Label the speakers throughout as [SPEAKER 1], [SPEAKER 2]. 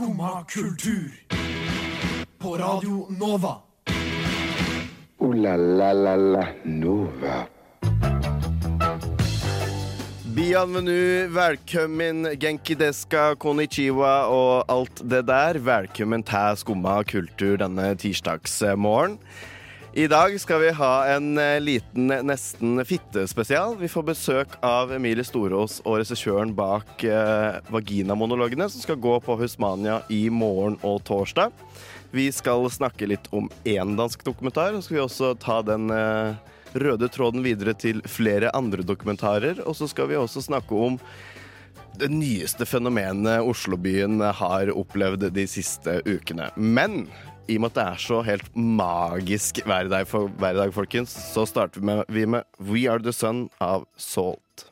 [SPEAKER 1] Skumma kultur. På Radio Nova.
[SPEAKER 2] O-la-la-la-la Nova.
[SPEAKER 3] Bienvenue, velkommen, genki deska, konnichiwa og alt det der. Velkommen til Skumma kultur denne tirsdagsmorgen. I dag skal vi ha en eh, liten nesten fittespesial. Vi får besøk av Emilie Storås og regissøren bak eh, Vaginamonologene, som skal gå på Husmania i morgen og torsdag. Vi skal snakke litt om én dansk dokumentar, og så skal vi også ta den eh, røde tråden videre til flere andre dokumentarer. Og så skal vi også snakke om det nyeste fenomenet Oslobyen har opplevd de siste ukene. Men i og med at det er så helt magisk hver dag, for, hver dag folkens, så starter vi med, vi med We Are The Sun av Salt.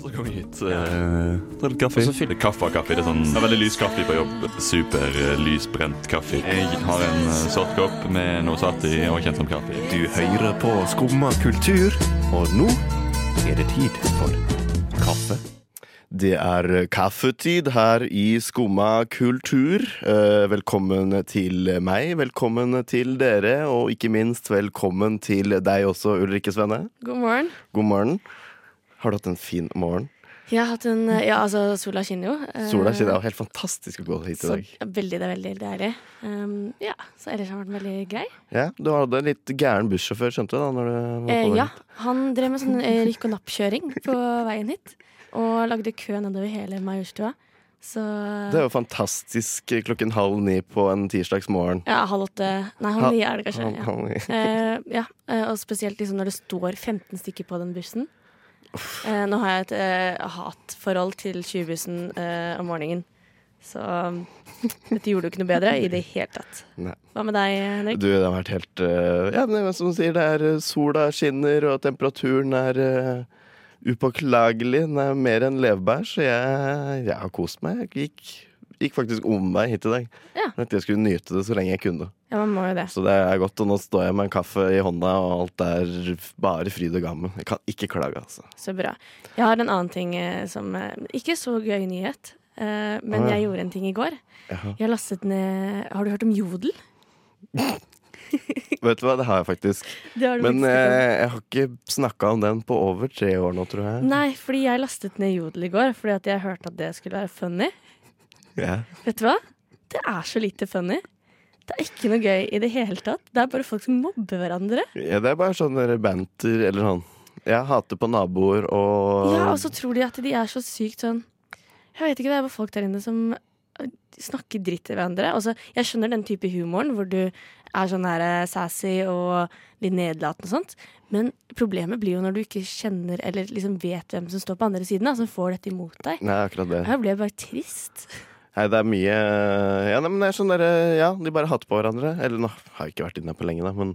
[SPEAKER 4] Så kom vi hit. Eh, ta litt kaffe. Kaffe og kaffe. Det er sånn det er veldig lys kaffe på jobb. Super eh, lysbrent kaffe. Jeg har en eh, sort kopp med noe satt i og kjent som kaffe.
[SPEAKER 5] Du hører på Skumma kultur, og nå er det tid for kaffe.
[SPEAKER 3] Det er kaffetid her i Skumma kultur. Eh, Velkommen til meg, velkommen til dere, og ikke minst velkommen til deg også, Ulrikke Svenne.
[SPEAKER 6] God morgen.
[SPEAKER 3] God morgen. Har du hatt en fin morgen?
[SPEAKER 6] Jeg har hatt en Ja, altså, sola skinner jo. Eh,
[SPEAKER 3] Sola er jo helt fantastisk å gå hit i
[SPEAKER 6] så,
[SPEAKER 3] dag.
[SPEAKER 6] veldig, det er veldig deilig. Um, ja, så ellers har den vært veldig grei.
[SPEAKER 3] Ja, Du hadde en litt gæren bussjåfør, skjønte du? da når du var på
[SPEAKER 6] Eh, ja, han drev med sånn eh, rykk- og napp-kjøring på veien hit. Og lagde kø nedover hele Majorstua. Så
[SPEAKER 3] Det er jo fantastisk klokken halv ni på en tirsdagsmorgen.
[SPEAKER 6] Ja, halv åtte Nei, halv ni er det kanskje.
[SPEAKER 3] Halv-
[SPEAKER 6] Ja.
[SPEAKER 3] halv ni.
[SPEAKER 6] Eh, ja, eh, og spesielt liksom når det står 15 stykker på den bussen. Eh, nå har jeg et eh, hatforhold til 20-bussen eh, om morgenen. Så dette gjorde jo ikke noe bedre i det hele tatt.
[SPEAKER 3] Nei.
[SPEAKER 6] Hva med deg, Henrik?
[SPEAKER 3] Du, det har vært helt uh, Ja, men som du sier, det er sola skinner, og temperaturen er uh, upåklagelig. Den er mer enn levebær, så jeg, jeg har kost meg. Jeg gikk, gikk faktisk omvei hit i dag.
[SPEAKER 6] Ja.
[SPEAKER 3] At jeg skulle nyte det så lenge jeg kunne.
[SPEAKER 6] Ja, man må jo det.
[SPEAKER 3] Så det er godt, og nå står jeg med en kaffe i hånda, og alt er bare fryd og gammen. Jeg kan ikke klage, altså.
[SPEAKER 6] Så bra. Jeg har en annen ting eh, som eh, Ikke så gøy nyhet, eh, men jeg gjorde en ting i går. Jeg lastet ned Har du hørt om Jodel?
[SPEAKER 3] Vet du hva, det har jeg faktisk.
[SPEAKER 6] Det har
[SPEAKER 3] Men
[SPEAKER 6] om.
[SPEAKER 3] eh, jeg har ikke snakka om den på over tre år nå, tror jeg.
[SPEAKER 6] Nei, fordi jeg lastet ned Jodel i går fordi at jeg hørte at det skulle være funny.
[SPEAKER 3] Yeah.
[SPEAKER 6] Vet du hva? Det er så lite funny. Det er ikke noe gøy i det hele tatt. Det er bare folk som mobber hverandre.
[SPEAKER 3] Ja, det er bare sånn banter eller sånn. Jeg hater på naboer og
[SPEAKER 6] Ja, Og så tror de at de er så sykt sånn Jeg vet ikke, det er bare folk der inne som øh, snakker dritt til hverandre. Altså, jeg skjønner den type humoren hvor du er sånn her eh, sassy og litt nedlatende og sånt. Men problemet blir jo når du ikke kjenner eller liksom vet hvem som står på andre siden, da, som får dette imot deg.
[SPEAKER 3] Nei, akkurat det.
[SPEAKER 6] Jeg ble bare trist.
[SPEAKER 3] Nei, det er mye Ja, nei, men det er sånn derre Ja, de bare hater på hverandre. Eller nå har jeg ikke vært inne på lenge, da, men,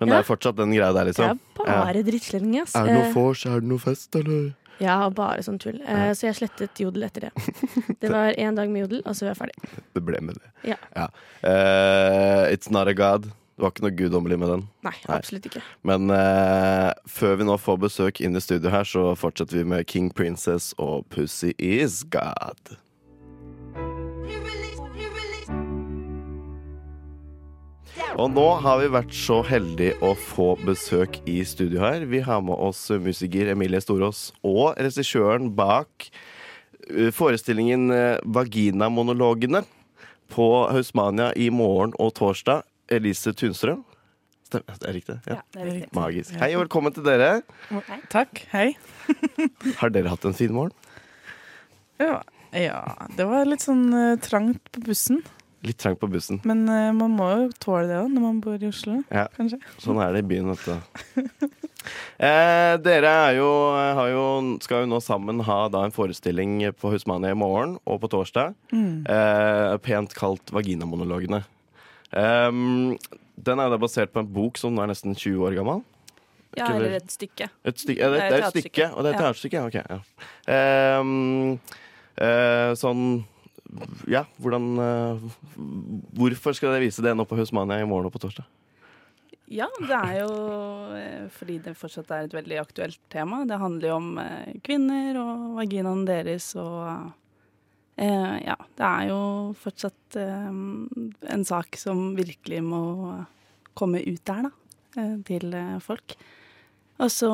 [SPEAKER 3] men det
[SPEAKER 6] Ja.
[SPEAKER 3] er fortsatt den greia der, liksom.
[SPEAKER 6] Det er bare drittslenging, ass.
[SPEAKER 3] Er det noe
[SPEAKER 6] Eh,
[SPEAKER 3] vors, er det noe fest, eller?
[SPEAKER 6] Ja, bare sånn tull. Eh, Så jeg slettet Jodel etter det. Det var én dag med Jodel, og så var jeg ferdig.
[SPEAKER 3] Det ble med det.
[SPEAKER 6] Ja.
[SPEAKER 3] Eh, it's not a god. Det var ikke noe guddommelig med den.
[SPEAKER 6] Nei,
[SPEAKER 3] Nei.
[SPEAKER 6] absolutt ikke.
[SPEAKER 3] Men eh, før vi nå får besøk inn i studio her, så fortsetter vi med King Princess og Pussy Is God. Og nå har vi vært så heldige å få besøk i studio her. Vi har med oss musiker Emilie Storås og regissøren bak eh, forestillingen eh, Vaginamonologene på Hausmania i morgen og torsdag. Elise Tunstrøm. Stemmer, det er riktig? Ja.
[SPEAKER 7] det er riktig.
[SPEAKER 3] Magisk. Hei og velkommen til dere.
[SPEAKER 7] Takk. Hei.
[SPEAKER 3] Har dere hatt en fin morgen?
[SPEAKER 7] Ja, ja det var litt sånn eh, trangt på bussen.
[SPEAKER 3] Litt trangt på bussen.
[SPEAKER 7] Men uh, man må jo tåle det òg når man bor i Oslo,
[SPEAKER 3] Ja.
[SPEAKER 7] kanskje.
[SPEAKER 3] Sånn er det i byen, vet du. Eh, dere er jo, har jo, skal jo nå sammen ha da en forestilling på Husmania i morgen og på torsdag.
[SPEAKER 7] Mm.
[SPEAKER 3] Eh, pent kalt Vaginamonologene. Um, den er da basert på en bok som nå er nesten 20 år gammel.
[SPEAKER 8] Ja, eller et stykke.
[SPEAKER 3] Et stykke, ja, det,
[SPEAKER 8] Det er
[SPEAKER 3] det er
[SPEAKER 8] et
[SPEAKER 3] et stykke, og det er et teaterstykke. ja, Ok, ja. Um, eh, sånn Ja, hvordan eh, Hvorfor skal dere vise det nå på Husmania i morgen og på torsdag?
[SPEAKER 7] Ja, det er jo eh, fordi det fortsatt er et veldig aktuelt tema. Det handler jo om eh, kvinner og vaginaen deres og Ja, det er jo fortsatt en sak som virkelig må komme ut der, da. Til folk. Og så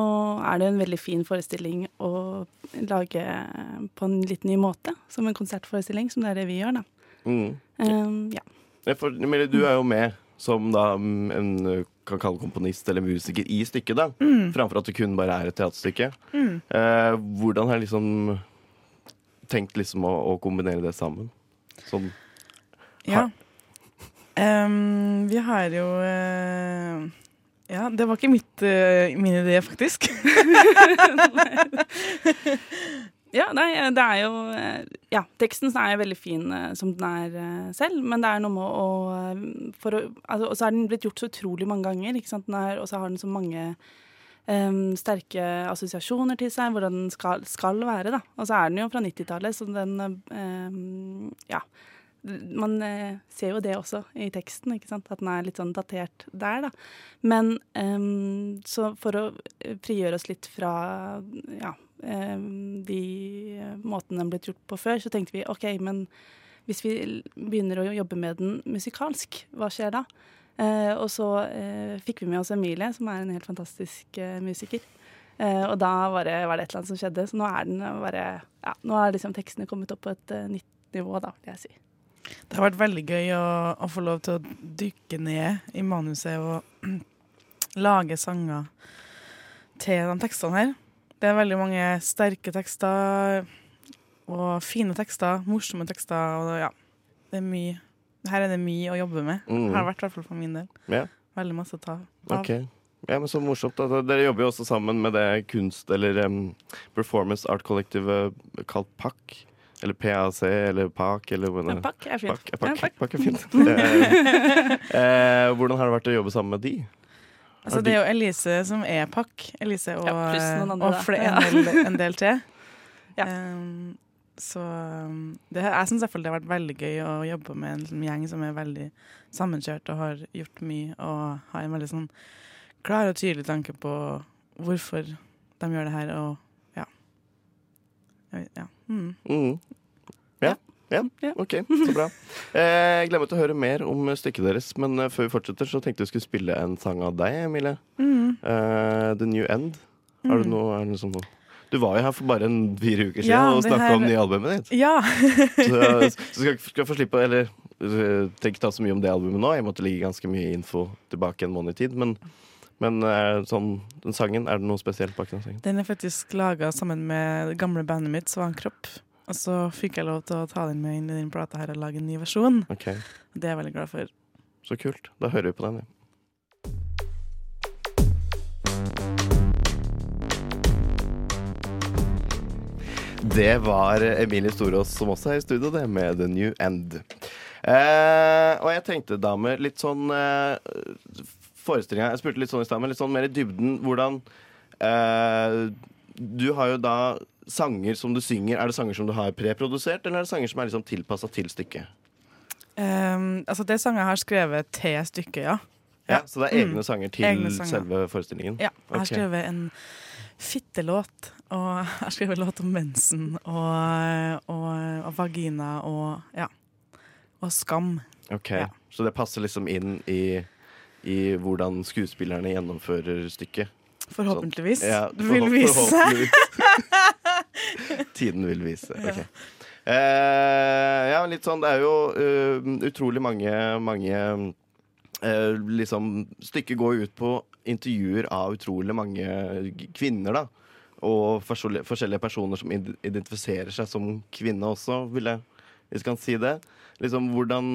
[SPEAKER 7] er det en veldig fin forestilling å lage på en litt ny måte. Som en konsertforestilling, som det er det vi gjør, da.
[SPEAKER 3] Mm.
[SPEAKER 7] Um, ja.
[SPEAKER 3] Ja, For, Mille, du er jo med som da mm, en uh, kan kalle komponist eller musiker i stykket, da. Framfor at det kun bare er et teaterstykke. Eh, hvordan har jeg liksom tenkt liksom å, å kombinere det sammen? Sånn
[SPEAKER 7] Ja. Um, vi har jo eh, Ja, det var ikke mitt, uh, min idé, faktisk. ja, nei, det er jo eh, Ja, teksten er veldig fin eh, som den er eh, selv, men det er noe med å, eh, altså, Og så er den blitt gjort så utrolig mange ganger, ikke sant? Og så har den så mange um, sterke assosiasjoner til seg, hvordan den skal, skal være, da. Og så er den jo fra 90-tallet, så den um, Ja man eh, ser jo det også i teksten, at den er litt sånn datert der. da. Men em, så for å eh, frigjøre oss litt fra ja, em, de måtene den ble gjort på før, så tenkte vi OK, men hvis vi begynner å jobbe med den musikalsk, hva skjer da? Eh, og så eh, fikk vi med oss Emilie, som er en helt fantastisk eh, musiker. Eh, og da var det, var det et eller annet som skjedde. Så nå er den bare ja, Nå er liksom tekstene kommet opp på et eh, nytt nivå, da, vil jeg si.
[SPEAKER 8] Det har vært veldig gøy å, å få lov til å dykke ned i manuset og lage sanger til de tekstene her. Det er veldig mange sterke tekster og fine tekster, morsomme tekster. Og ja, det er mye. Her er det mye å jobbe med.
[SPEAKER 3] Mm.
[SPEAKER 8] Har vært i hvert fall for min del.
[SPEAKER 3] Ja.
[SPEAKER 8] Veldig masse å ta av.
[SPEAKER 3] OK. Ja, men Så morsomt. Da. Dere jobber jo også sammen med det kunst- eller um, performance art-kollektivet kalt PAK. Eller PAC eller PAK eller hvordan
[SPEAKER 7] Ja, pakk er fint.
[SPEAKER 3] PAK, pakk,
[SPEAKER 7] Ja, pakk.
[SPEAKER 3] pakk er fint. eh, eh, hvordan har det vært å jobbe sammen med de?
[SPEAKER 8] Altså,
[SPEAKER 3] Har
[SPEAKER 8] det er jo Elise som er PAK. Elise og,
[SPEAKER 7] Ja, andre,
[SPEAKER 8] og
[SPEAKER 7] flere,
[SPEAKER 8] en, del, en del til.
[SPEAKER 7] Ja.
[SPEAKER 8] Um, så det, jeg syns det har vært veldig gøy å jobbe med en liksom, gjeng som er veldig sammenkjørt og har gjort mye og har en veldig sånn klar og tydelig tanke på hvorfor de gjør det her, og ja. Mm.
[SPEAKER 3] Mm. Ja. Ja,
[SPEAKER 7] Ja.
[SPEAKER 3] OK, så bra. Jeg jeg meg til å høre mer om stykket deres, men eh, før vi fortsetter, så tenkte jeg skulle spille en sang av deg, Emilie.
[SPEAKER 8] Mm.
[SPEAKER 3] Uh, The New End. Har du
[SPEAKER 8] Mm.
[SPEAKER 3] noe, er det noe? Du var jo her for bare en fire uker siden
[SPEAKER 8] Ja,
[SPEAKER 3] og snakka
[SPEAKER 8] her-
[SPEAKER 3] om nye albumet ditt.
[SPEAKER 8] Ja.
[SPEAKER 3] Så, så skal skal få slippe Eller trenger ikke ta så mye om det albumet nå. Jeg måtte ligge ganske mye info tilbake en måned i tid. Men, men eh, sånn, den sangen, er det noe spesielt bak den sangen?
[SPEAKER 8] Den er faktisk laga sammen med det gamle bandet mitt, Svankropp. Og så fikk jeg lov til å ta den med inn i den plata her og lage en ny versjon.
[SPEAKER 3] Okay.
[SPEAKER 8] Det er jeg veldig glad for.
[SPEAKER 3] Så kult. Da hører vi på den. Ja. Det var Emilie Storås som også er i studio, det, med The New End. Eh, og jeg tenkte, damer, litt sånn eh, Forestillinga Jeg spurte litt sånn i stad, men litt sånn mer i dybden. Hvordan eh, Du har jo da sanger som du synger. Er det sanger som du har preprodusert, eller er det sanger som er liksom tilpassa til stykket?
[SPEAKER 8] Um, altså Det sanger jeg har skrevet til stykket, ja.
[SPEAKER 3] Ja, Så det er egne
[SPEAKER 8] Mm.
[SPEAKER 3] sanger til
[SPEAKER 8] Egne sanger.
[SPEAKER 3] selve forestillingen?
[SPEAKER 8] ja. Jeg har
[SPEAKER 3] okay.
[SPEAKER 8] skrevet en fittelåt, og jeg har skrevet låt om mensen og, og, og vagina og ja. Og skam.
[SPEAKER 3] Ok,
[SPEAKER 8] Ja.
[SPEAKER 3] Så det passer liksom inn i, i hvordan skuespillerne gjennomfører stykket?
[SPEAKER 8] Forhåpentligvis.
[SPEAKER 3] Ja,
[SPEAKER 8] det vil vise
[SPEAKER 3] forhåpentligvis. Tiden vil vise. ok. Eh, ja, litt sånn Det er jo uh, utrolig mange, mange uh, liksom Stykket går ut på intervjuer av utrolig mange kvinner, da. Og forskjellige personer som identifiserer seg som kvinne også, vil jeg hvis jeg kan si det. Liksom, hvordan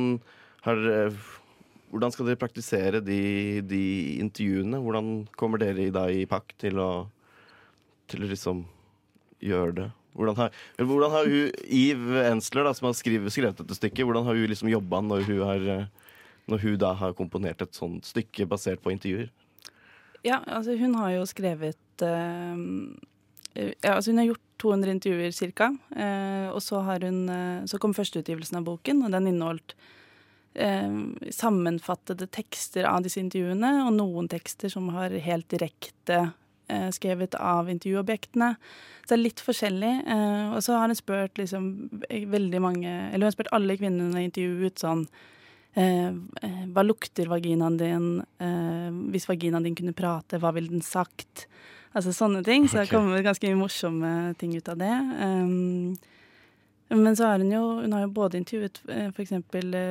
[SPEAKER 3] har hvordan skal dere praktisere de, de intervjuene? Hvordan kommer dere i, dag i pakk til å, til liksom gjøre det? Hvordan har, hvordan har hun, Eve Ensler, da, som har skrevet, skrevet dette stykket, hvordan har hun liksom jobba når eh, når hun da har komponert et sånt stykke basert på intervjuer?
[SPEAKER 7] Ja, altså hun har jo skrevet uh, ja, altså Hun har gjort 200 intervjuer ca. og så, har hun, uh, så kom førsteutgivelsen av boken, og den inneholdt eh, sammenfattede tekster av disse intervjuene, og noen tekster som har helt direkte eh, skrevet av intervjuobjektene. Så det er litt forskjellig. Eh, og så har hun spurt liksom veldig mange Eller hun har spurt alle kvinnene intervjuet sånn eh, eh, Hva lukter vaginaen din? Eh, hvis vaginaen din kunne prate, hva ville den sagt? Altså sånne ting. Så det
[SPEAKER 3] har
[SPEAKER 7] kommer ganske morsomme ting ut av det. Um, men så har hun jo Hun har jo både intervjuet eh, f.eks.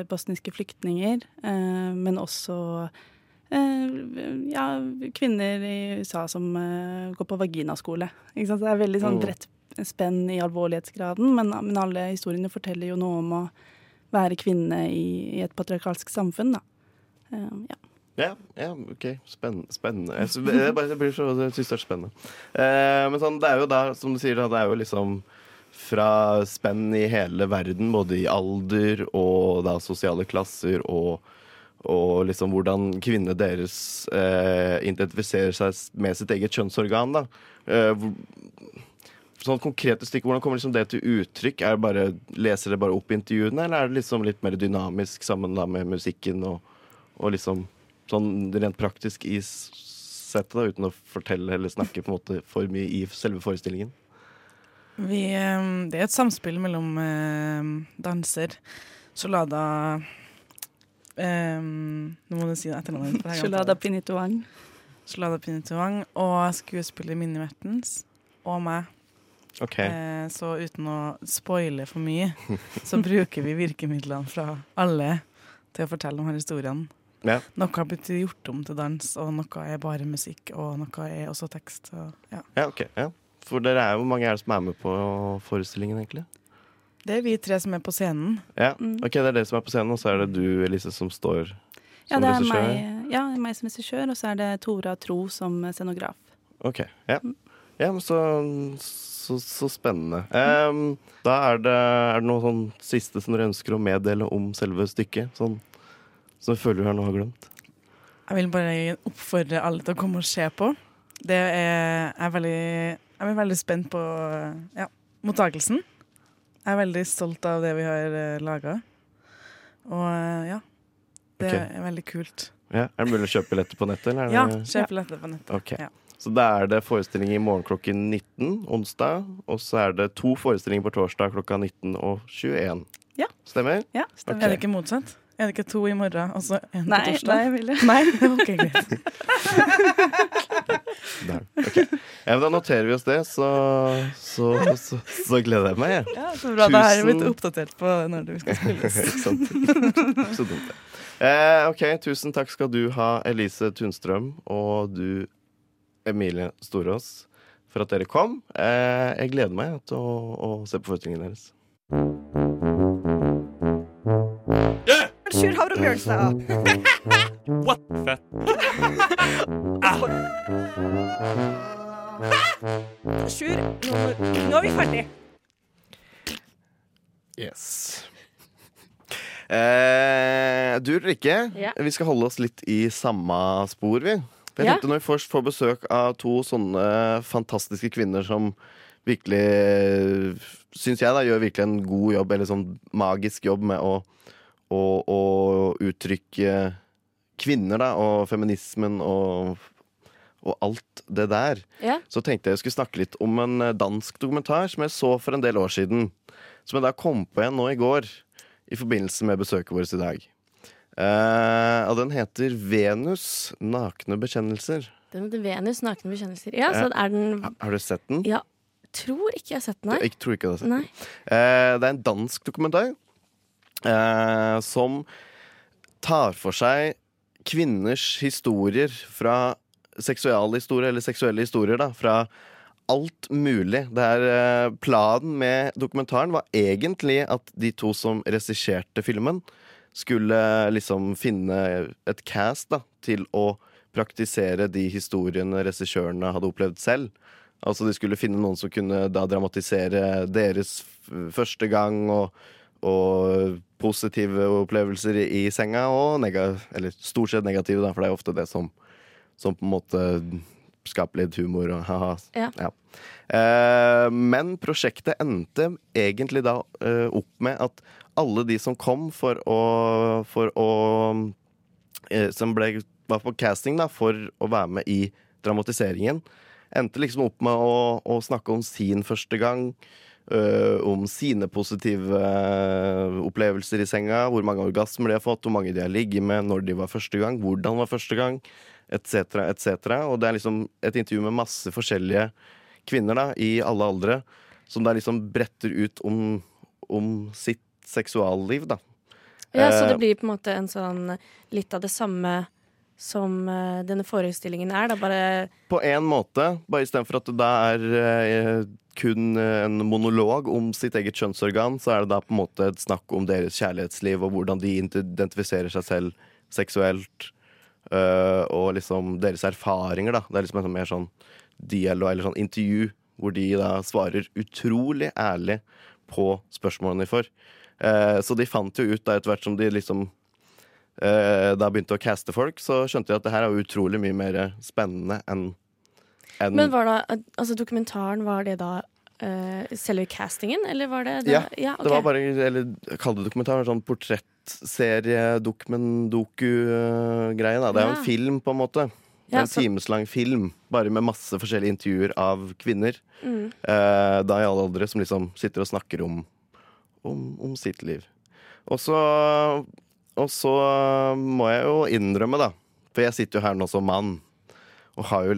[SPEAKER 7] bosniske flyktninger, eh, men også eh, ja, kvinner i USA som eh, går på vaginaskole. Ikke sant? Så det er veldig sånn bredt spenn i alvorlighetsgraden, men, men alle historiene forteller jo noe om å være kvinne i, i et patriarkalsk samfunn, da. Eh, ja.
[SPEAKER 3] Ja, ja, ok. Spennende. spennende. Jeg, sy- jeg, jeg blir så, jeg det er spennende. Eh, men sånn, det er jo da, som du sier, det er jo liksom fra spenn i hele verden, både i alder og da sosiale klasser, og, og liksom hvordan kvinnene deres eh, identifiserer seg med sitt eget kjønnsorgan. da. Eh, sånn konkrete stykker, Hvordan kommer liksom det til uttrykk? Det bare, leser dere bare opp intervjuene, eller er det liksom litt mer dynamisk sammen da med musikken og, og liksom sånn rent praktisk i settet, uten å fortelle eller snakke på en måte for mye i selve forestillingen?
[SPEAKER 8] Vi, eh, det er et samspill mellom eh, danser, Solada eh, Nå må du si etternavnet. jeg har glemt
[SPEAKER 7] Pinituang.
[SPEAKER 8] Solada Pinituang og skuespiller Minni Mertens og meg.
[SPEAKER 3] Okay.
[SPEAKER 8] Eh, så uten å spoile for mye, så bruker vi virkemidlene fra alle til å fortelle om her historiene.
[SPEAKER 3] Ja.
[SPEAKER 8] Noe har blitt gjort om til dans, og noe er bare musikk, og noe er også tekst. Og, ja.
[SPEAKER 3] Ja, ok. Ja. For dere er jo hvor mange er det som er med på forestillingen, egentlig?
[SPEAKER 8] Det er vi tre som er på scenen.
[SPEAKER 3] Ja,
[SPEAKER 7] Mm.
[SPEAKER 3] ok, Det er dere som er på scenen, og så er det du, Elise, som står
[SPEAKER 7] Ja,
[SPEAKER 3] som
[SPEAKER 7] det er
[SPEAKER 3] regissør?
[SPEAKER 7] meg, ja, meg som regissør, og så er det Tora Tro som scenograf.
[SPEAKER 3] Ok, ja. ja men så, så, så spennende. Um, da er det, er det noe sånn siste som dere ønsker å meddele om selve stykket? Sånn, som du føler dere nå har glemt?
[SPEAKER 8] Jeg vil bare oppfordre alle til å komme og se på. Det er, er veldig, jeg er veldig spent på ja, mottakelsen. Jeg er veldig stolt av det vi har uh, laga. Og eh, ja, det
[SPEAKER 3] okay.
[SPEAKER 8] er veldig kult.
[SPEAKER 3] Ja, Er det mulig å kjøpe billetter på nettet? Eller er
[SPEAKER 8] Ja,
[SPEAKER 3] kjøpe
[SPEAKER 8] kjøp billetter på nettet.
[SPEAKER 3] Okay.
[SPEAKER 8] Ja.
[SPEAKER 3] Så da er det forestilling i morgen klokken 19 onsdag, og så er det to forestillinger på torsdag klokka 19 og 21.
[SPEAKER 7] Ja.
[SPEAKER 3] Stemmer?
[SPEAKER 7] Ja,
[SPEAKER 3] stemmer.
[SPEAKER 8] Er det ikke motsatt? Er det ikke to i morgen og så en på torsdag?
[SPEAKER 7] nei, Emilie.
[SPEAKER 8] Nei? Ok, greit.
[SPEAKER 3] Der. Okay. Ja, da noterer vi oss det, så, så, så, så gleder jeg meg. jeg.
[SPEAKER 8] Ja, så bra. Da er jeg blitt oppdatert på når det skal spilles.
[SPEAKER 3] Så dumt, det. Eh, OK, tusen takk skal du ha, Elise Tunstrøm, og du, Emilie Storås, for at dere kom. Eh, jeg gleder meg til å, å se på forestillingen deres.
[SPEAKER 9] Sjur Havre Bjørnstad.
[SPEAKER 4] What? Fett.
[SPEAKER 9] Sjur, nå, nå er vi ferdig.
[SPEAKER 3] Yes. Eh, du Rikke,
[SPEAKER 6] Ja.
[SPEAKER 3] vi skal holde oss litt i samme spor, vi. For Jeg
[SPEAKER 6] Ja.
[SPEAKER 3] tenkte Når vi først får besøk av to sånne fantastiske kvinner som virkelig, syns jeg, da, gjør virkelig en god jobb, eller sånn magisk jobb med å, å, å uttrykke kvinner, da, og feminismen og, og alt det der.
[SPEAKER 6] Ja.
[SPEAKER 3] Så tenkte jeg jeg skulle snakke litt om en eh, dansk dokumentar som jeg så for en del år siden. Som jeg da kom på igjen nå i går, i forbindelse med besøket vårt i dag. Uh, og den heter 'Venus nakne bekjennelser'.
[SPEAKER 6] Den heter Venus nakne bekjennelser. Ja, så er den
[SPEAKER 3] Ha- Har du sett den?
[SPEAKER 6] Ja, tror ikke jeg har sett den, nei.
[SPEAKER 3] Jeg tror ikke du har sett den. Uh, det er en dansk dokumentar eh, som tar for seg kvinners historier fra seksualhistorie, eller seksuelle historier, da, fra alt mulig. Det er eh, Planen med dokumentaren var egentlig at de to som regisserte filmen, skulle liksom finne et cast da, til å praktisere de historiene regissørene hadde opplevd selv. Altså De skulle finne noen som kunne da dramatisere deres første gang og, og positive opplevelser i, senga, og eller stort sett negative, da, for det er ofte det som, som på en måte skaper litt humor og ha-ha.
[SPEAKER 6] Ja.
[SPEAKER 3] Eh, men prosjektet endte egentlig da eh, opp med at alle de som kom for å, for å eh, Som ble, var på casting da, for å være med i dramatiseringen, endte liksom opp med å, å snakke om sin første gang. Øh, om sine positive øh, opplevelser i senga, hvor mange orgasmer de har fått, hvor mange de har ligget med når de var første gang, hvordan var første gang, etc., etc. Og det er liksom et intervju med masse forskjellige kvinner da, i alle aldre, som da liksom bretter ut om, om sitt seksualliv, da.
[SPEAKER 6] Ja, så
[SPEAKER 3] Eh,
[SPEAKER 6] det blir på en måte en sånn litt av det samme som eh, denne forestillingen er, da bare
[SPEAKER 3] På en måte, bare istedenfor at det da er eh, kun eh, en monolog om sitt eget kjønnsorgan, så er det da på en måte et snakk om deres kjærlighetsliv og hvordan de identifiserer seg selv seksuelt. og liksom deres erfaringer, da. Det er liksom en sånn mer sånn dialog eller sånn intervju hvor de da svarer utrolig ærlig på spørsmålene de får. Så de fant jo ut da etter hvert som de liksom eh, da begynte å caste folk, så skjønte jeg at det her er utrolig mye mer spennende enn en
[SPEAKER 6] Men var da Altså, dokumentaren, var det da uh, selve castingen, eller var det, det
[SPEAKER 3] Ja,
[SPEAKER 6] ok.
[SPEAKER 3] Det var bare Eller kall det dokumentar. Sånn portrettserie, dokumen, doku-greie. da Det er jo
[SPEAKER 6] Ja.
[SPEAKER 3] en film, på en måte.
[SPEAKER 6] Ja,
[SPEAKER 3] en
[SPEAKER 6] så-
[SPEAKER 3] timeslang film, bare med masse forskjellige intervjuer av kvinner.
[SPEAKER 6] Mm.
[SPEAKER 3] Uh, da i alle aldre, som liksom sitter og snakker om, om, om sitt liv. Og så Og så må jeg jo innrømme, da, for jeg sitter jo her nå som mann. Og har jo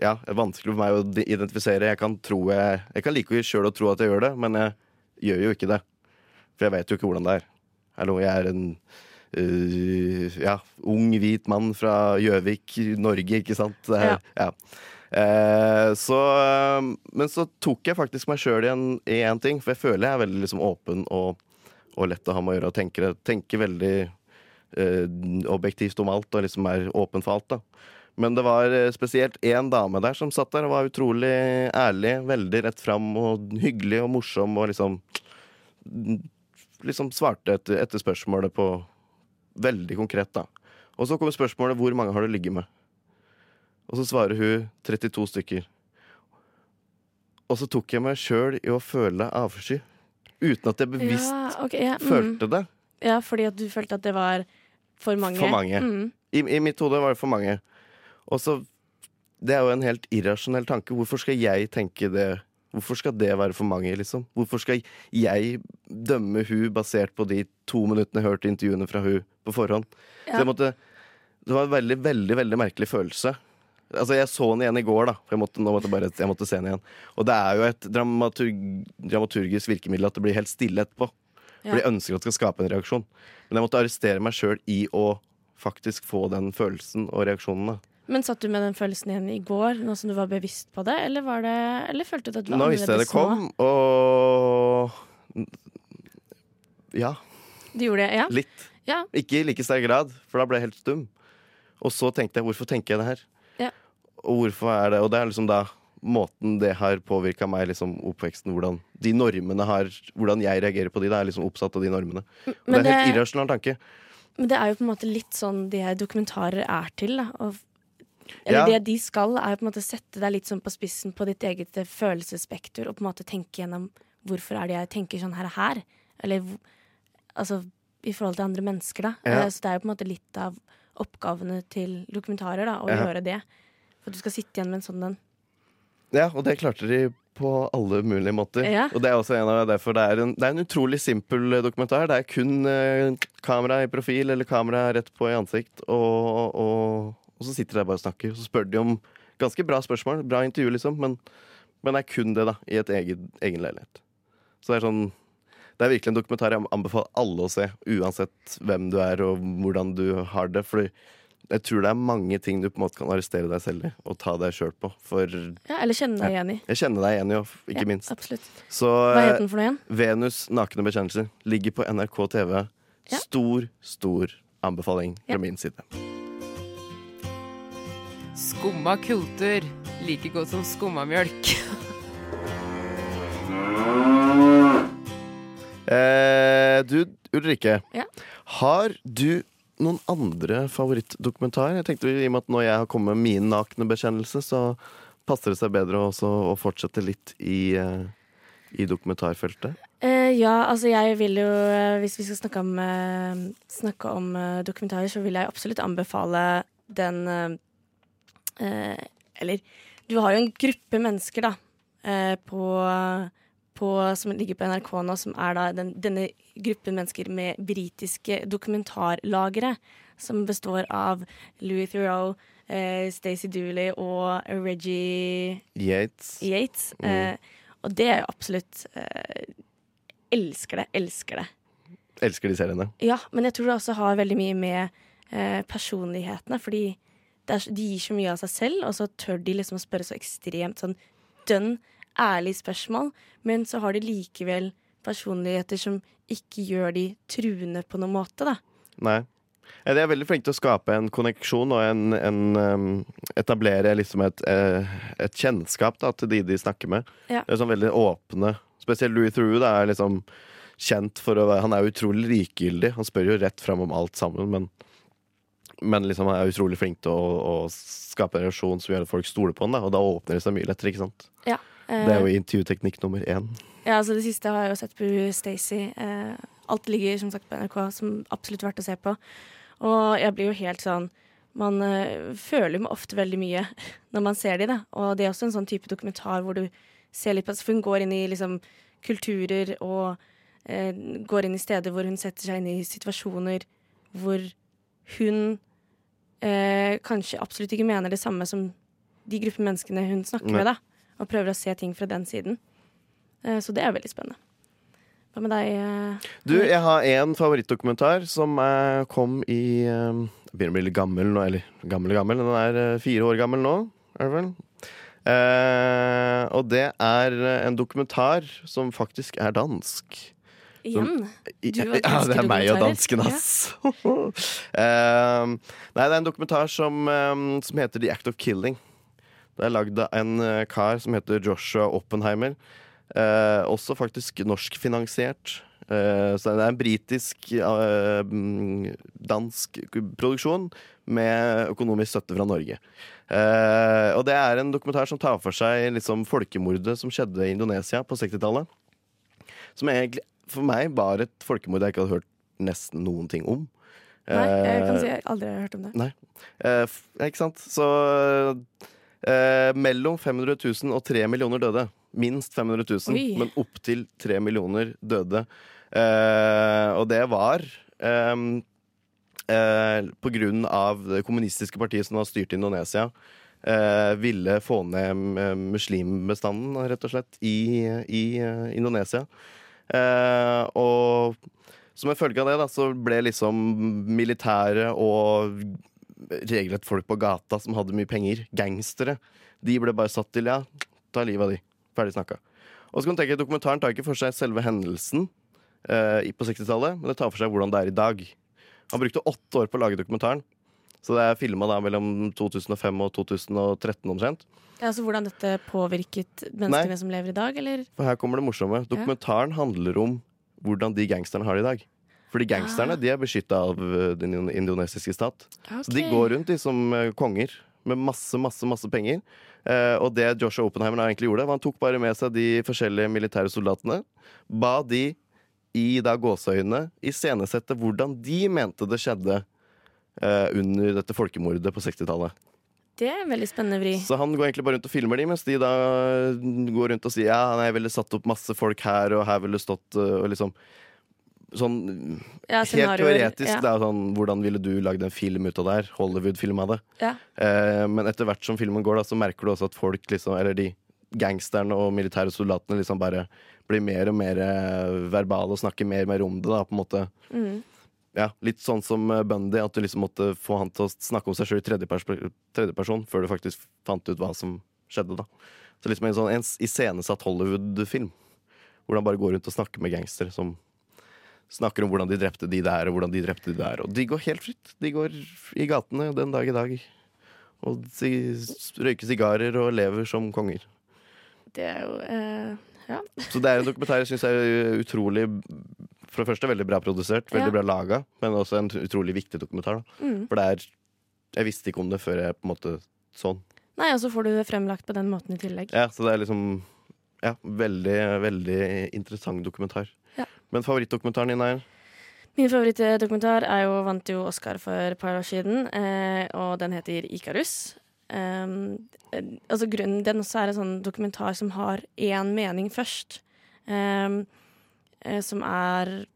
[SPEAKER 3] Ja, vanskelig for meg å identifisere. Jeg kan tro jeg Jeg kan like sjøl å tro at jeg gjør det, men jeg gjør jo ikke det. For jeg vet jo ikke hvordan det er. Hallo, jeg er en uh, ja, ung, hvit mann fra Gjøvik, Norge, ikke sant? Det er, ja. Eh, så, øh, men så tok jeg faktisk meg sjøl i én ting, for jeg føler jeg er veldig liksom, åpen og, og lett å ha med å gjøre. Og tenker, tenker veldig eh, objektivt om alt og liksom er åpen for alt. da men det var eh, spesielt én dame der som satt der og var utrolig ærlig, veldig rett fram og hyggelig og morsom og liksom Liksom svarte etter, etter spørsmålet på veldig konkret, da. Og så kommer spørsmålet 'Hvor mange har du ligget med?' Og så svarer hun 32 stykker. Og så tok jeg meg sjøl i å føle avsky. Uten at jeg bevisst
[SPEAKER 6] ja, okay, ja, mm.
[SPEAKER 3] følte det.
[SPEAKER 6] Ja, fordi at du følte at det var for mange.
[SPEAKER 3] For mange.
[SPEAKER 6] Mm.
[SPEAKER 3] I, I mitt hode var det for mange. Og så Det er jo en helt irrasjonell tanke. Hvorfor skal jeg tenke det? Hvorfor skal det være for mange, liksom? Hvorfor skal jeg dømme hun basert på de to minuttene jeg hørte intervjuene fra hun på forhånd? Så jeg måtte Det var en veldig, veldig veldig merkelig følelse. Altså, Jeg så den igjen i går, da. For jeg måtte, nå måtte jeg, bare, jeg måtte se den igjen. Og det er jo et dramaturg, dramaturgisk virkemiddel at det blir helt stille etterpå. For
[SPEAKER 6] Ja.
[SPEAKER 3] de ønsker at det skal skape en reaksjon. Men jeg måtte arrestere meg sjøl i å faktisk få den følelsen og reaksjonene.
[SPEAKER 6] Men satt du med den følelsen igjen i går, nå som du var bevisst på det? Eller, var det, eller følte du at det var
[SPEAKER 3] Nå visste jeg det kom, og Ja,
[SPEAKER 6] Du gjorde det, ja?
[SPEAKER 3] litt.
[SPEAKER 6] Ja.
[SPEAKER 3] Ikke i like sterk grad, for da ble jeg helt stum. Og så tenkte jeg hvorfor tenker jeg det her? Og hvorfor er det Og det er liksom da måten det har påvirka meg, liksom oppveksten, hvordan de normene har Hvordan jeg reagerer på de, det er liksom oppsatt av de normene. Og
[SPEAKER 6] Men
[SPEAKER 3] det er helt
[SPEAKER 6] det-
[SPEAKER 3] irrasjonell tanke.
[SPEAKER 6] Men det er jo på en måte litt sånn de her dokumentarer er til. Da. Og, eller
[SPEAKER 3] Ja.
[SPEAKER 6] det de skal, er på en måte sette deg litt sånn på spissen på ditt eget eh, følelsesspekter, og på en måte tenke gjennom hvorfor er det jeg tenker sånn her og her. Eller altså i forhold til andre mennesker, da.
[SPEAKER 3] Ja.
[SPEAKER 6] Eh, Så det er jo på en måte litt av oppgavene til dokumentarer, da, å
[SPEAKER 3] Ja.
[SPEAKER 6] gjøre det. For at du skal sitte igjen med en sånn en.
[SPEAKER 3] Ja, og det klarte de på alle mulige måter.
[SPEAKER 6] Ja.
[SPEAKER 3] Og det er også en av derfor det er en, det er en utrolig simpel eh, dokumentar. Det er kun eh, kamera i profil eller kamera rett på i ansikt, og, og, og så sitter de bare og snakker. Og så spør de om ganske bra spørsmål, bra intervju, liksom, men, men det er kun det, da, i et egen, egen leilighet. Så det er sånn det er virkelig en dokumentar jeg anbefaler alle å se, uansett hvem du er og hvordan du har det. For jeg tror det er mange ting du på en måte kan arrestere deg selv i og ta deg sjøl på. For
[SPEAKER 6] Ja, eller kjenne deg igjen i.
[SPEAKER 3] jeg kjenner deg igjen, i, ikke
[SPEAKER 6] Ja,
[SPEAKER 3] minst.
[SPEAKER 6] Absolutt.
[SPEAKER 3] Så
[SPEAKER 6] Hva
[SPEAKER 3] eh,
[SPEAKER 6] het den for noe igjen?
[SPEAKER 3] Venus nakne bekjennelser ligger på NRK TV.
[SPEAKER 6] Ja.
[SPEAKER 3] Stor, stor anbefaling
[SPEAKER 6] Ja.
[SPEAKER 3] fra min side.
[SPEAKER 10] Skumma kultur. Like godt som skummamjølk.
[SPEAKER 3] Eh, du, Ulrikke.
[SPEAKER 6] Ja.
[SPEAKER 3] Har du noen andre favorittdokumentarer? Jeg tenkte i og med at når jeg har kommet med min nakne bekjennelse, så passer det seg bedre også å fortsette litt i, eh, i dokumentarfeltet.
[SPEAKER 6] Eh, ja, altså jeg vil jo eh, Hvis vi skal snakke om, snakke om dokumentarer, så vil jeg absolutt anbefale den Eller du har jo en gruppe mennesker, da, på, på, som ligger på NRK nå, som er da den, denne gruppen mennesker med britiske dokumentarlagere. Som består av Louis Theroux, eh, Stacey Dooley og Reggie
[SPEAKER 3] Yates.
[SPEAKER 6] Yates.
[SPEAKER 3] Mm.
[SPEAKER 6] Eh, og det er jo absolutt eh, Elsker det, elsker det.
[SPEAKER 3] Elsker de seriene.
[SPEAKER 6] Ja, men jeg tror det også har veldig mye med eh, personlighetene, fordi det er, de gir så mye av seg selv, og så tør de liksom å spørre så ekstremt sånn dønn ærlige spørsmål, men så har de likevel personligheter som ikke gjør de truende på noen måte, da.
[SPEAKER 3] Nei. De er veldig flinke til å skape en konneksjon og en, en um, etablere liksom et, eh, et kjennskap da, til de de snakker med.
[SPEAKER 6] Ja.
[SPEAKER 3] Det er sånn veldig åpne. Spesielt Louis Theroux da, er liksom kjent for å være Han er utrolig likegyldig. Han spør jo rett fram om alt sammen, men, men liksom han er utrolig flink til å, å skape en relasjon som gjør at folk stoler på han, da, og da åpner det seg mye lettere, ikke sant?
[SPEAKER 6] Ja.
[SPEAKER 3] Det er jo intervjuteknikk nummer én.
[SPEAKER 6] Ja, altså Det siste har jeg jo sett på Stacey. Eh, alt ligger som sagt på NRK, som absolutt verdt å se på. Og jeg blir jo helt sånn Man eh, føler jo ofte veldig mye når man ser de, da. Og det er også en sånn type dokumentar hvor du ser litt på For hun går inn i liksom kulturer og eh, går inn i steder hvor hun setter seg inn i situasjoner hvor hun eh, kanskje absolutt ikke mener det samme som de gruppe menneskene hun snakker
[SPEAKER 3] Nei.
[SPEAKER 6] med, da. Og prøver å se ting fra den siden. Eh, Så det er veldig spennende. Hva med deg? eh,
[SPEAKER 3] Du, jeg har en favorittdokumentar som eh, kom i Jeg begynner å bli litt gammel nå, eller gammel og gammel. Den er fire år gammel nå, er det vel? Og det er en dokumentar som faktisk er dansk.
[SPEAKER 6] Igjen? Du
[SPEAKER 3] ja, det er meg og dansken, ass. Eh, nei, det er en dokumentar som, um, som heter The Act of Killing. Det er lagd av en eh, kar som heter Joshua Oppenheimer. Eh, også faktisk norskfinansiert. Eh, så det er en britisk eh, mm, dansk produksjon med økonomisk støtte fra Norge. Eh, og det er en dokumentar som tar for seg liksom, folkemordet som skjedde i Indonesia på 60-tallet. Som egentlig for meg var et folkemord jeg ikke hadde hørt nesten noen ting om.
[SPEAKER 6] Nei, jeg kan
[SPEAKER 3] Eh,
[SPEAKER 6] si jeg aldri har hørt om det.
[SPEAKER 3] Nei. Eh, ikke sant? Så eh, mellom 500 000 og 3 millioner døde. Minst 500 000,
[SPEAKER 6] Oi.
[SPEAKER 3] men opptil 3 millioner døde. Eh, og det var eh, eh, på grunn av det kommunistiske partiet som har styrt Indonesia. Eh, ville få ned eh, muslimbestanden, rett og slett, i, i eh, Indonesia. Eh, og som en følge av det da, så ble liksom militære og regelrett folk på gata som hadde mye penger, gangstere, de ble bare satt til ja, ta livet av de. Ferdig snakka. Og så kan du tenke, at Dokumentaren tar ikke for seg selve hendelsen eh, på 60-tallet, men det tar for seg hvordan det er i dag. Han brukte åtte år på å lage dokumentaren. Så det er filma mellom 2005 og 2013 omtrent.
[SPEAKER 6] Ja, altså Hvordan dette påvirket menneskene som lever i dag, eller?
[SPEAKER 3] For her kommer det morsomme. Dokumentaren handler om hvordan de gangsterne har det i dag. Fordi gangsterne de er beskytta av eh, den indonesiske stat. Så de går rundt de som eh, konger med masse, masse masse penger. Eh, og det Joshua Oppenheimer egentlig gjorde, var han tok bare med seg de forskjellige militære soldatene. Ba de i da gåseøynene iscenesette hvordan de mente det skjedde eh, under dette folkemordet på 60-tallet.
[SPEAKER 6] Det er en veldig spennende vri.
[SPEAKER 3] Så han går egentlig bare rundt og filmer de, mens de da går rundt og sier ja, nei, jeg ville satt opp masse folk her, og her ville stått og liksom Sånn
[SPEAKER 6] Ja,
[SPEAKER 3] helt teoretisk,
[SPEAKER 6] ja.
[SPEAKER 3] da, sånn, hvordan ville du lagd en film ut av det her? Hollywood-film av det.
[SPEAKER 6] Ja.
[SPEAKER 3] Eh, men etter hvert som filmen går, da, så merker du også at folk, liksom, eller de gangsterne og militære soldatene, liksom bare blir mer og mer eh, verbale og snakker mer og mer om det, da, på en måte.
[SPEAKER 6] Mm.
[SPEAKER 3] Ja, litt sånn som eh, Bundy, at du liksom måtte få han til å snakke om seg sjøl i tredjeperson tredje før du faktisk fant ut hva som skjedde. da Så liksom en sånn en iscenesatt Hollywood-film. Hvor han bare går rundt og snakker med gangstere som snakker om hvordan de drepte de der, og hvordan de drepte de der. Og de går helt fritt. De går i gatene den dag i dag. Og de røyker sigarer og lever som konger.
[SPEAKER 6] Det er jo eh, Ja.
[SPEAKER 3] Så det er en dokumentar jeg syns er utrolig For det første veldig bra produsert, veldig
[SPEAKER 6] Ja.
[SPEAKER 3] bra laga, men også en utrolig viktig dokumentar.
[SPEAKER 6] Mm.
[SPEAKER 3] For det er Jeg visste ikke om det før jeg på en måte sånn.
[SPEAKER 6] Nei, og så får du det fremlagt på den måten i tillegg.
[SPEAKER 3] Ja, så det er liksom Ja, veldig, veldig interessant dokumentar.
[SPEAKER 6] Ja.
[SPEAKER 3] Men favorittdokumentaren din er?
[SPEAKER 6] Min favorittdokumentar er jo, vant jo Oscar for et par år siden, eh, og den heter Ikarus. Um, eh, altså grunnen Den også er en sånn dokumentar som har én mening først. Um, eh, som er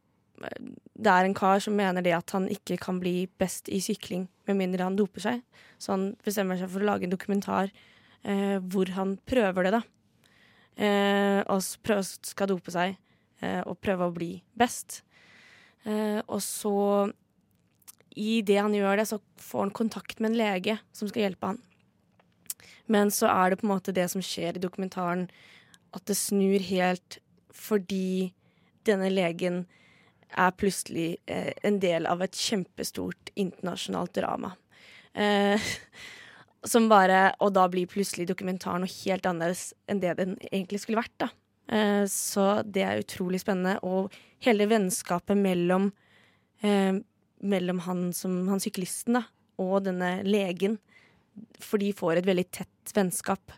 [SPEAKER 6] Det er en kar som mener det at han ikke kan bli best i sykling med mindre han doper seg. Så han bestemmer seg for å lage en dokumentar uh, hvor han prøver det, da. Uh, og prøver, skal dope seg eh, og prøve å bli best. Eh, og så, i det han gjør det, så får han kontakt med en lege som skal hjelpe han. Men så er det på en måte det som skjer i dokumentaren, at det snur helt fordi denne legen er plutselig eh, en del av et kjempestort internasjonalt drama. Eh, som bare Og da blir plutselig dokumentaren noe helt annerledes enn det den egentlig skulle vært. da. Eh, så det er utrolig spennende. Og hele vennskapet mellom eh, mellom han som han syklisten da, og denne legen. For de får et veldig tett vennskap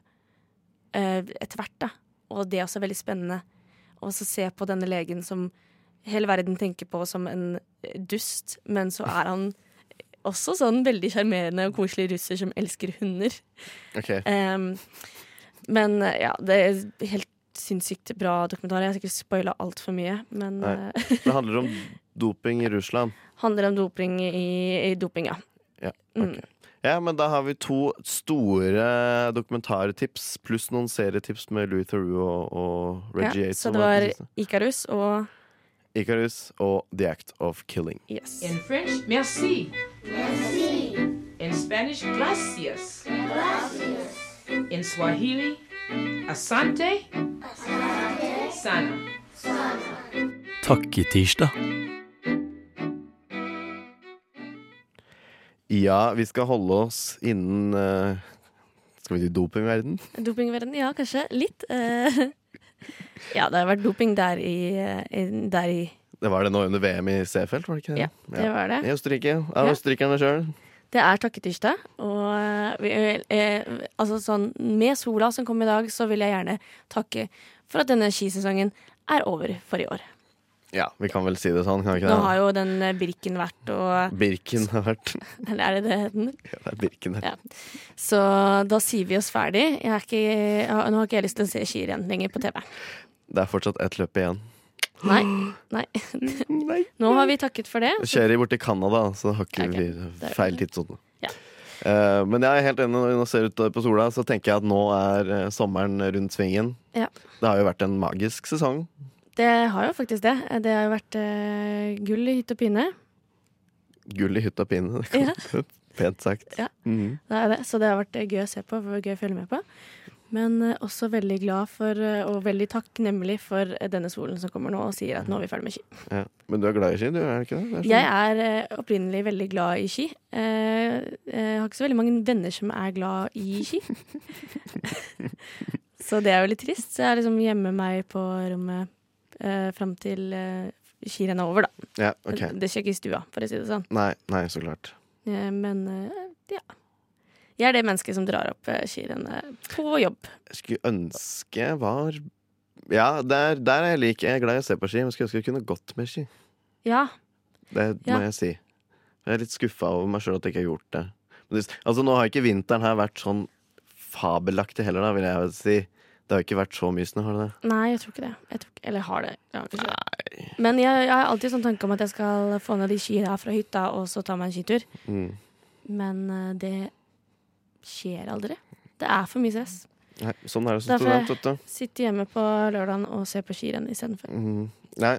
[SPEAKER 6] eh, etter hvert, da. Og det er også veldig spennende å så se på denne legen som hele verden tenker på som en dust, men så er han også sånn veldig sjarmerende og koselig russer som elsker hunder.
[SPEAKER 3] Okay.
[SPEAKER 6] Em, men ja, det er helt sinnssykt bra dokumentar. Jeg har sikkert spoila altfor mye, men
[SPEAKER 3] Nei.
[SPEAKER 6] eh,
[SPEAKER 3] Det handler om doping i Russland.
[SPEAKER 6] handler om doping i, i doping, ja.
[SPEAKER 3] Ja,
[SPEAKER 6] okay.
[SPEAKER 3] Ja, men da har vi to store dokumentartips pluss noen serietips med Louis Theroux og, og Reggie
[SPEAKER 6] ja.
[SPEAKER 3] Yates.
[SPEAKER 6] Så det
[SPEAKER 3] var.
[SPEAKER 6] Ikarus og
[SPEAKER 3] Icarus og The Act of Killing.
[SPEAKER 6] Yes.
[SPEAKER 11] In French, merci. In Spanish, gracias. gracias. In Swahili, asante. Sana.
[SPEAKER 5] Takk i tirsdag.
[SPEAKER 3] Ja, vi skal holde oss innen uh, Skal vi si dopingverden?
[SPEAKER 6] Dopingverden, ja, kanskje. Litt. Uh, ja, det har vært doping der i, uh, der i
[SPEAKER 3] Det var det nå under VM i Seefeld, var det ikke det?
[SPEAKER 6] Ja, det var det.
[SPEAKER 3] I Østerrike. Av
[SPEAKER 6] Ja.
[SPEAKER 3] østerrikerne sjøl.
[SPEAKER 6] Det er takketirsdag, og vi, eh, altså sånn, med sola som kom i dag, så vil jeg gjerne takke for at denne skisesongen er over for i år.
[SPEAKER 3] Ja, vi kan vel si det sånn, kan vi ikke
[SPEAKER 6] Nå har jo den eh, Birken vært og
[SPEAKER 3] Birken har vært
[SPEAKER 6] Eller er det det den
[SPEAKER 3] Ja, det er Birken.
[SPEAKER 6] Ja. Så da sier vi oss ferdig. Jeg er ikke, nå har ikke jeg lyst til å se skirenn lenger på TV.
[SPEAKER 3] Det er fortsatt ett løp igjen.
[SPEAKER 6] Nei. Nei. Nå har vi takket for det.
[SPEAKER 3] Kjører skjer i borti Canada, så har ikke vi feil tidssone. Eh, men jeg er helt enig når jeg ser ut på sola, så tenker jeg at nå er eh, sommeren rundt svingen.
[SPEAKER 6] Ja.
[SPEAKER 3] Det har jo vært en magisk sesong.
[SPEAKER 6] Det har jo faktisk det. Det har jo vært uh, gull i hytt og pine.
[SPEAKER 3] Gull i hytt og pine.
[SPEAKER 6] Ja.
[SPEAKER 3] Pent sagt.
[SPEAKER 6] Ja.
[SPEAKER 3] Mhm.
[SPEAKER 6] Det er det. Så det har vært eh, gøy å se på, gøy å følge med på. Men eh, også veldig glad for, eh, og veldig takknemlig for eh, denne solen som kommer nå og sier at nå er vi ferdig med ski.
[SPEAKER 3] Ja. Men du er glad i ski, du? er ikke det? det? er sånn.
[SPEAKER 6] Jeg er opprinnelig veldig glad i ski. Jeg har ikke så veldig mange venner som er glad i ski. så det er jo litt trist. Så jeg liksom gjemmer meg på rommet eh, fram til eh, skirennet er over, da.
[SPEAKER 3] Ja, ok.
[SPEAKER 6] Det skjer ikke i stua, for å si det sånn.
[SPEAKER 3] Nei, nei, så klart.
[SPEAKER 6] Men ja. Jeg er det mennesket som drar opp eh, skirennet på jobb.
[SPEAKER 3] Jeg skulle ønske var Ja, der, der er jeg lik. Jeg er glad i å se på ski, men skulle ønske jeg kunne gått med ski.
[SPEAKER 6] Ja.
[SPEAKER 3] Det må
[SPEAKER 6] Ja.
[SPEAKER 3] jeg si. Jeg er litt skuffa over meg sjøl at jeg ikke har gjort det. Men det. Altså, nå har ikke vinteren her vært sånn fabelaktig heller, da, vil jeg si. Det har ikke vært så mye snø, har det det?
[SPEAKER 6] Nei, jeg tror ikke det. Jeg tror ikke, eller har det. Ja, kanskje. Men jeg, jeg har alltid sånn tanke om at jeg skal få ned de skiene fra hytta og så ta meg en skitur.
[SPEAKER 3] Mm.
[SPEAKER 6] Men eh, det skjer aldri. Det er for mye stress.
[SPEAKER 3] Nei, sånn er det som
[SPEAKER 6] Derfor
[SPEAKER 3] student, vet du.
[SPEAKER 6] sitter hjemme på lørdagen og ser på skirenn istedenfor.
[SPEAKER 3] Mm. Nei,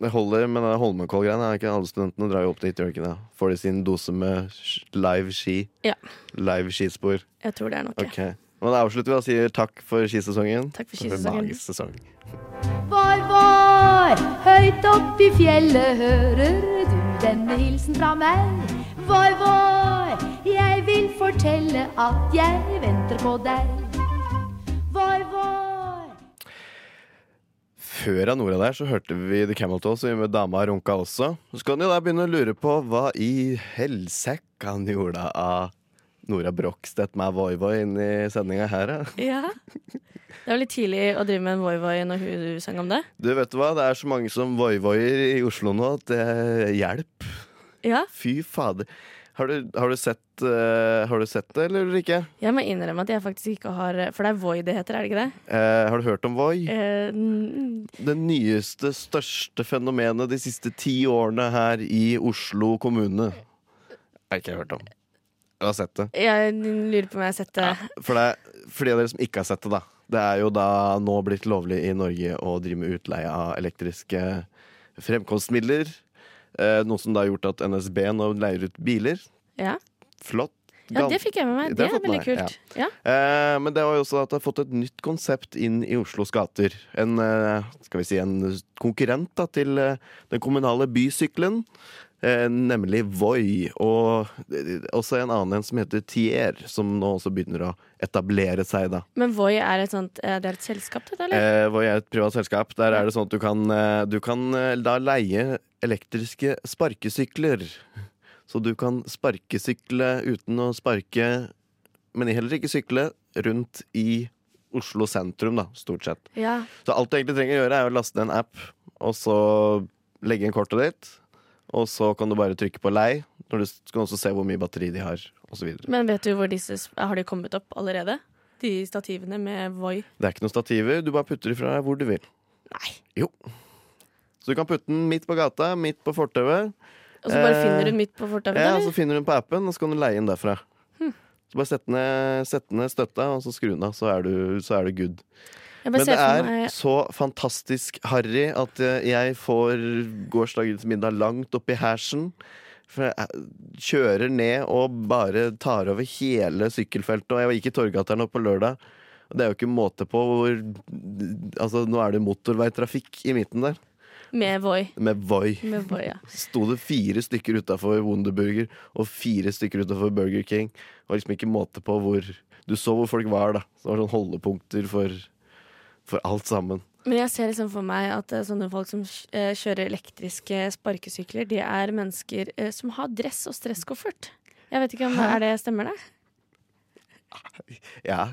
[SPEAKER 3] det holder med den Holmenkoll-greia. Ikke alle studentene drar jo opp dit, gjør ikke det? Får de sin dose med live ski?
[SPEAKER 6] Ja.
[SPEAKER 3] Live skispor?
[SPEAKER 6] Jeg tror det er nok.
[SPEAKER 3] Ok. Men da avslutter vi og sier takk for skisesongen.
[SPEAKER 6] Takk for skisesongen.
[SPEAKER 3] magisk sesong.
[SPEAKER 12] Var, var, høyt opp i fjellet hører hilsen fra meg. Voi, voi, jeg vil fortelle at jeg venter på deg. Voi, voi.
[SPEAKER 3] Før av Nora der så hørte vi The Camel Toes med Dama runka også. Så kan en da begynne å lure på hva i helsike han gjorde av Nora Brokstedt med Voi Voi inn i sendinga her, ja.
[SPEAKER 6] Ja. Det var litt tidlig å drive med en voi-voi når hun sang om det.
[SPEAKER 3] Du, vet du hva? Det er så mange som voi-voier i Oslo nå at det hjelper.
[SPEAKER 6] Ja.
[SPEAKER 3] Fy fader. Har du, har, du sett, uh, har du sett det, eller ikke?
[SPEAKER 6] Jeg må innrømme at jeg faktisk ikke har For det er Voi det heter, er det ikke det?
[SPEAKER 3] Uh, har du hørt om Voi?
[SPEAKER 6] Uh,
[SPEAKER 3] Det nyeste, største fenomenet de siste ti årene her i Oslo kommune. Har ikke jeg hørt om. Jeg har sett det.
[SPEAKER 6] jeg lurer på om jeg har sett det.
[SPEAKER 3] For det for de av dere som ikke har sett det, da. Det er jo da nå blitt lovlig i Norge å drive med utleie av elektriske fremkomstmidler. Eh, noe som da har gjort at NSB nå leier ut biler.
[SPEAKER 6] Ja.
[SPEAKER 3] Flott.
[SPEAKER 6] ja, det fikk jeg med meg. Det
[SPEAKER 3] det
[SPEAKER 6] er veldig kult. Ja.
[SPEAKER 3] Eh, men det var jo også at det har fått et nytt konsept inn i Oslos gater. En, eh, skal vi si, en konkurrent da, til eh, den kommunale bysykkelen. Eh, nemlig Voi. Og også en annen en som heter Tier, som nå også begynner å etablere seg. da.
[SPEAKER 6] Men Voi er et sånt eh, Det er et selskap, dette, eller?
[SPEAKER 3] Eh, Voi er et privat selskap. Der er det sånn at du kan, eh, du kan da leie elektriske sparkesykler. Så du kan sparkesykle uten å sparke, men heller ikke sykle, rundt i Oslo sentrum, da, stort sett.
[SPEAKER 6] Ja.
[SPEAKER 3] Så alt du egentlig trenger å gjøre, er å laste en app, og så legge inn kortet ditt. Og så kan du bare trykke på lei. Når du skal kan også se hvor mye batteri de har, osv.
[SPEAKER 6] Men vet du hvor disse Har de kommet opp allerede? De stativene med Voi?
[SPEAKER 3] Det er ikke noen stativer, du bare putter dem fra deg hvor du vil.
[SPEAKER 6] Nei.
[SPEAKER 3] Jo. Så du kan putte den midt på gata, midt på fortauet.
[SPEAKER 6] Og så bare
[SPEAKER 3] Eh,
[SPEAKER 6] finner du den midt på fortauet?
[SPEAKER 3] Ja,
[SPEAKER 6] eller?
[SPEAKER 3] så finner du den på appen, og så kan du leie den derfra.
[SPEAKER 6] Hm.
[SPEAKER 3] Så bare sett ned, sett ned støtta, og så skru den av, så du, så er du good. Men det er
[SPEAKER 6] meg-
[SPEAKER 3] så fantastisk harry at eh, jeg får gårsdagens middag langt opp i hersen. For jeg eh, kjører ned og bare tar over hele sykkelfeltet. Og jeg gikk i Torgata nå på lørdag. Og det er jo ikke måte på hvor Altså, nå er det motorveitrafikk i midten der.
[SPEAKER 6] Med Voi.
[SPEAKER 3] Med Voi.
[SPEAKER 6] Med Voi, ja.
[SPEAKER 3] Sto det fire stykker utafor Wonderburger og fire stykker utafor Burger King. Det var liksom ikke måte på hvor Du så hvor folk var, da. Så det var sånn holdepunkter for, for alt sammen.
[SPEAKER 6] Men jeg ser liksom for meg at eh, sånne folk som eh, kjører elektriske sparkesykler, de er mennesker eh, som har dress og stresskoffert. Jeg vet ikke om
[SPEAKER 3] Hæ?
[SPEAKER 6] er det stemmer det?
[SPEAKER 3] Ja,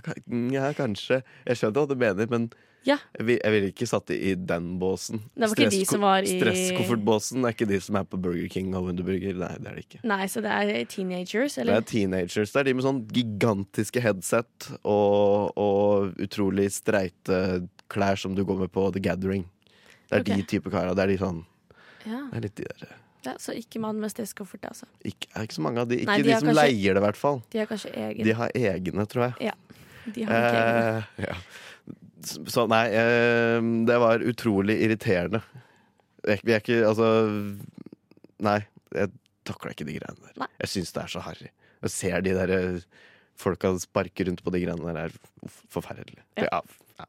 [SPEAKER 3] ja, kanskje. Jeg skjønner hva du mener, men
[SPEAKER 6] Ja.
[SPEAKER 3] jeg vil- ville ikke satt det i den båsen.
[SPEAKER 6] Det var ikke de som var i-
[SPEAKER 3] Stresskoffertbåsen er ikke de som er på Burger King og Wunderburger. Nei, det er det ikke.
[SPEAKER 6] Nei, så det er teenagers,
[SPEAKER 3] Det er teenagers. Det er de med sånn gigantiske headset og, og utrolig streite klær som du går med på The Gathering. Det er de type kara. Det er de sånn
[SPEAKER 6] Ja.
[SPEAKER 3] Det er litt de der
[SPEAKER 6] ja, så ikke mann med stresskoffert, altså.
[SPEAKER 3] ikke, er ikke så mange av de. Ikke
[SPEAKER 6] Nei, de
[SPEAKER 3] de, som
[SPEAKER 6] kanskje-
[SPEAKER 3] leier det, i hvert fall.
[SPEAKER 6] De har kanskje egen.
[SPEAKER 3] De har egne, tror jeg.
[SPEAKER 6] Ja, de har nok egne.
[SPEAKER 3] Eh, ja. Så nei, eh, det var utrolig irriterende. Jeg, vi er ikke Altså Nei, jeg takler ikke de greiene der.
[SPEAKER 6] Nei.
[SPEAKER 3] Jeg syns det er så harry. Jeg ser de der eh, folka sparke rundt på de greiene der, er forferdelig. Ja. Ja.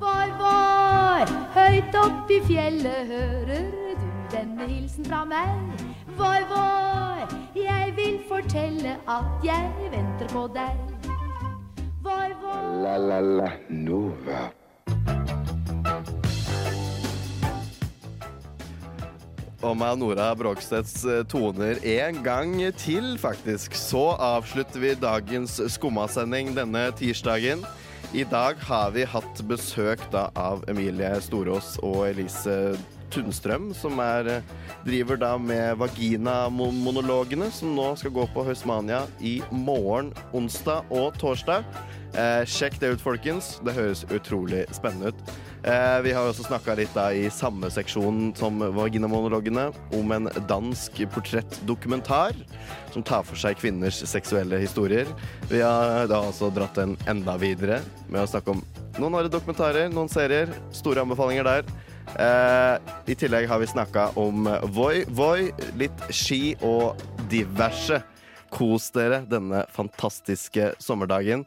[SPEAKER 12] Voi, voi, høyt opp i fjellet hører du denne hilsen fra meg. Voi, voi, jeg vil fortelle at jeg venter på deg.
[SPEAKER 2] La la la Nova.
[SPEAKER 3] Og med Nora Brogstedts eh, toner en gang til, faktisk, så avslutter vi dagens Skummasending denne tirsdagen. I dag har vi hatt besøk da av Emilie Storås og Elise Tunstrøm, som er, eh, driver da med Vagina-monologene, som nå skal gå på Høysmania i morgen, onsdag og torsdag. Eh, sjekk det ut, folkens. Det høres utrolig spennende ut. Eh, vi har også snakka litt da i samme seksjon som Vaginamonologene om en dansk portrettdokumentar som tar for seg kvinners seksuelle historier. Vi har da også dratt den enda videre med å snakke om noen andre dokumentarer, noen serier. Store anbefalinger der. Eh, I tillegg har vi snakka om Voi, Voi, litt ski og diverse. Kos dere denne fantastiske sommerdagen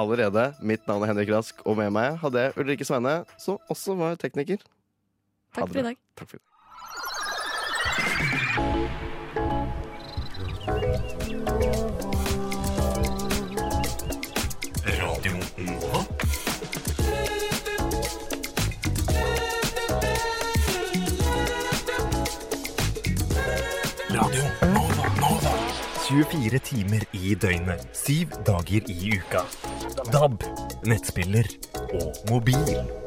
[SPEAKER 3] allerede. Mitt navn er Henrik Rask, og med meg hadde jeg Ulrikke Sveine, som også var tekniker.
[SPEAKER 6] Takk for i dag.
[SPEAKER 3] Takk for i dag.
[SPEAKER 13] 24 timer i døgnet, syv dager i uka. DAB, nettspiller og mobil.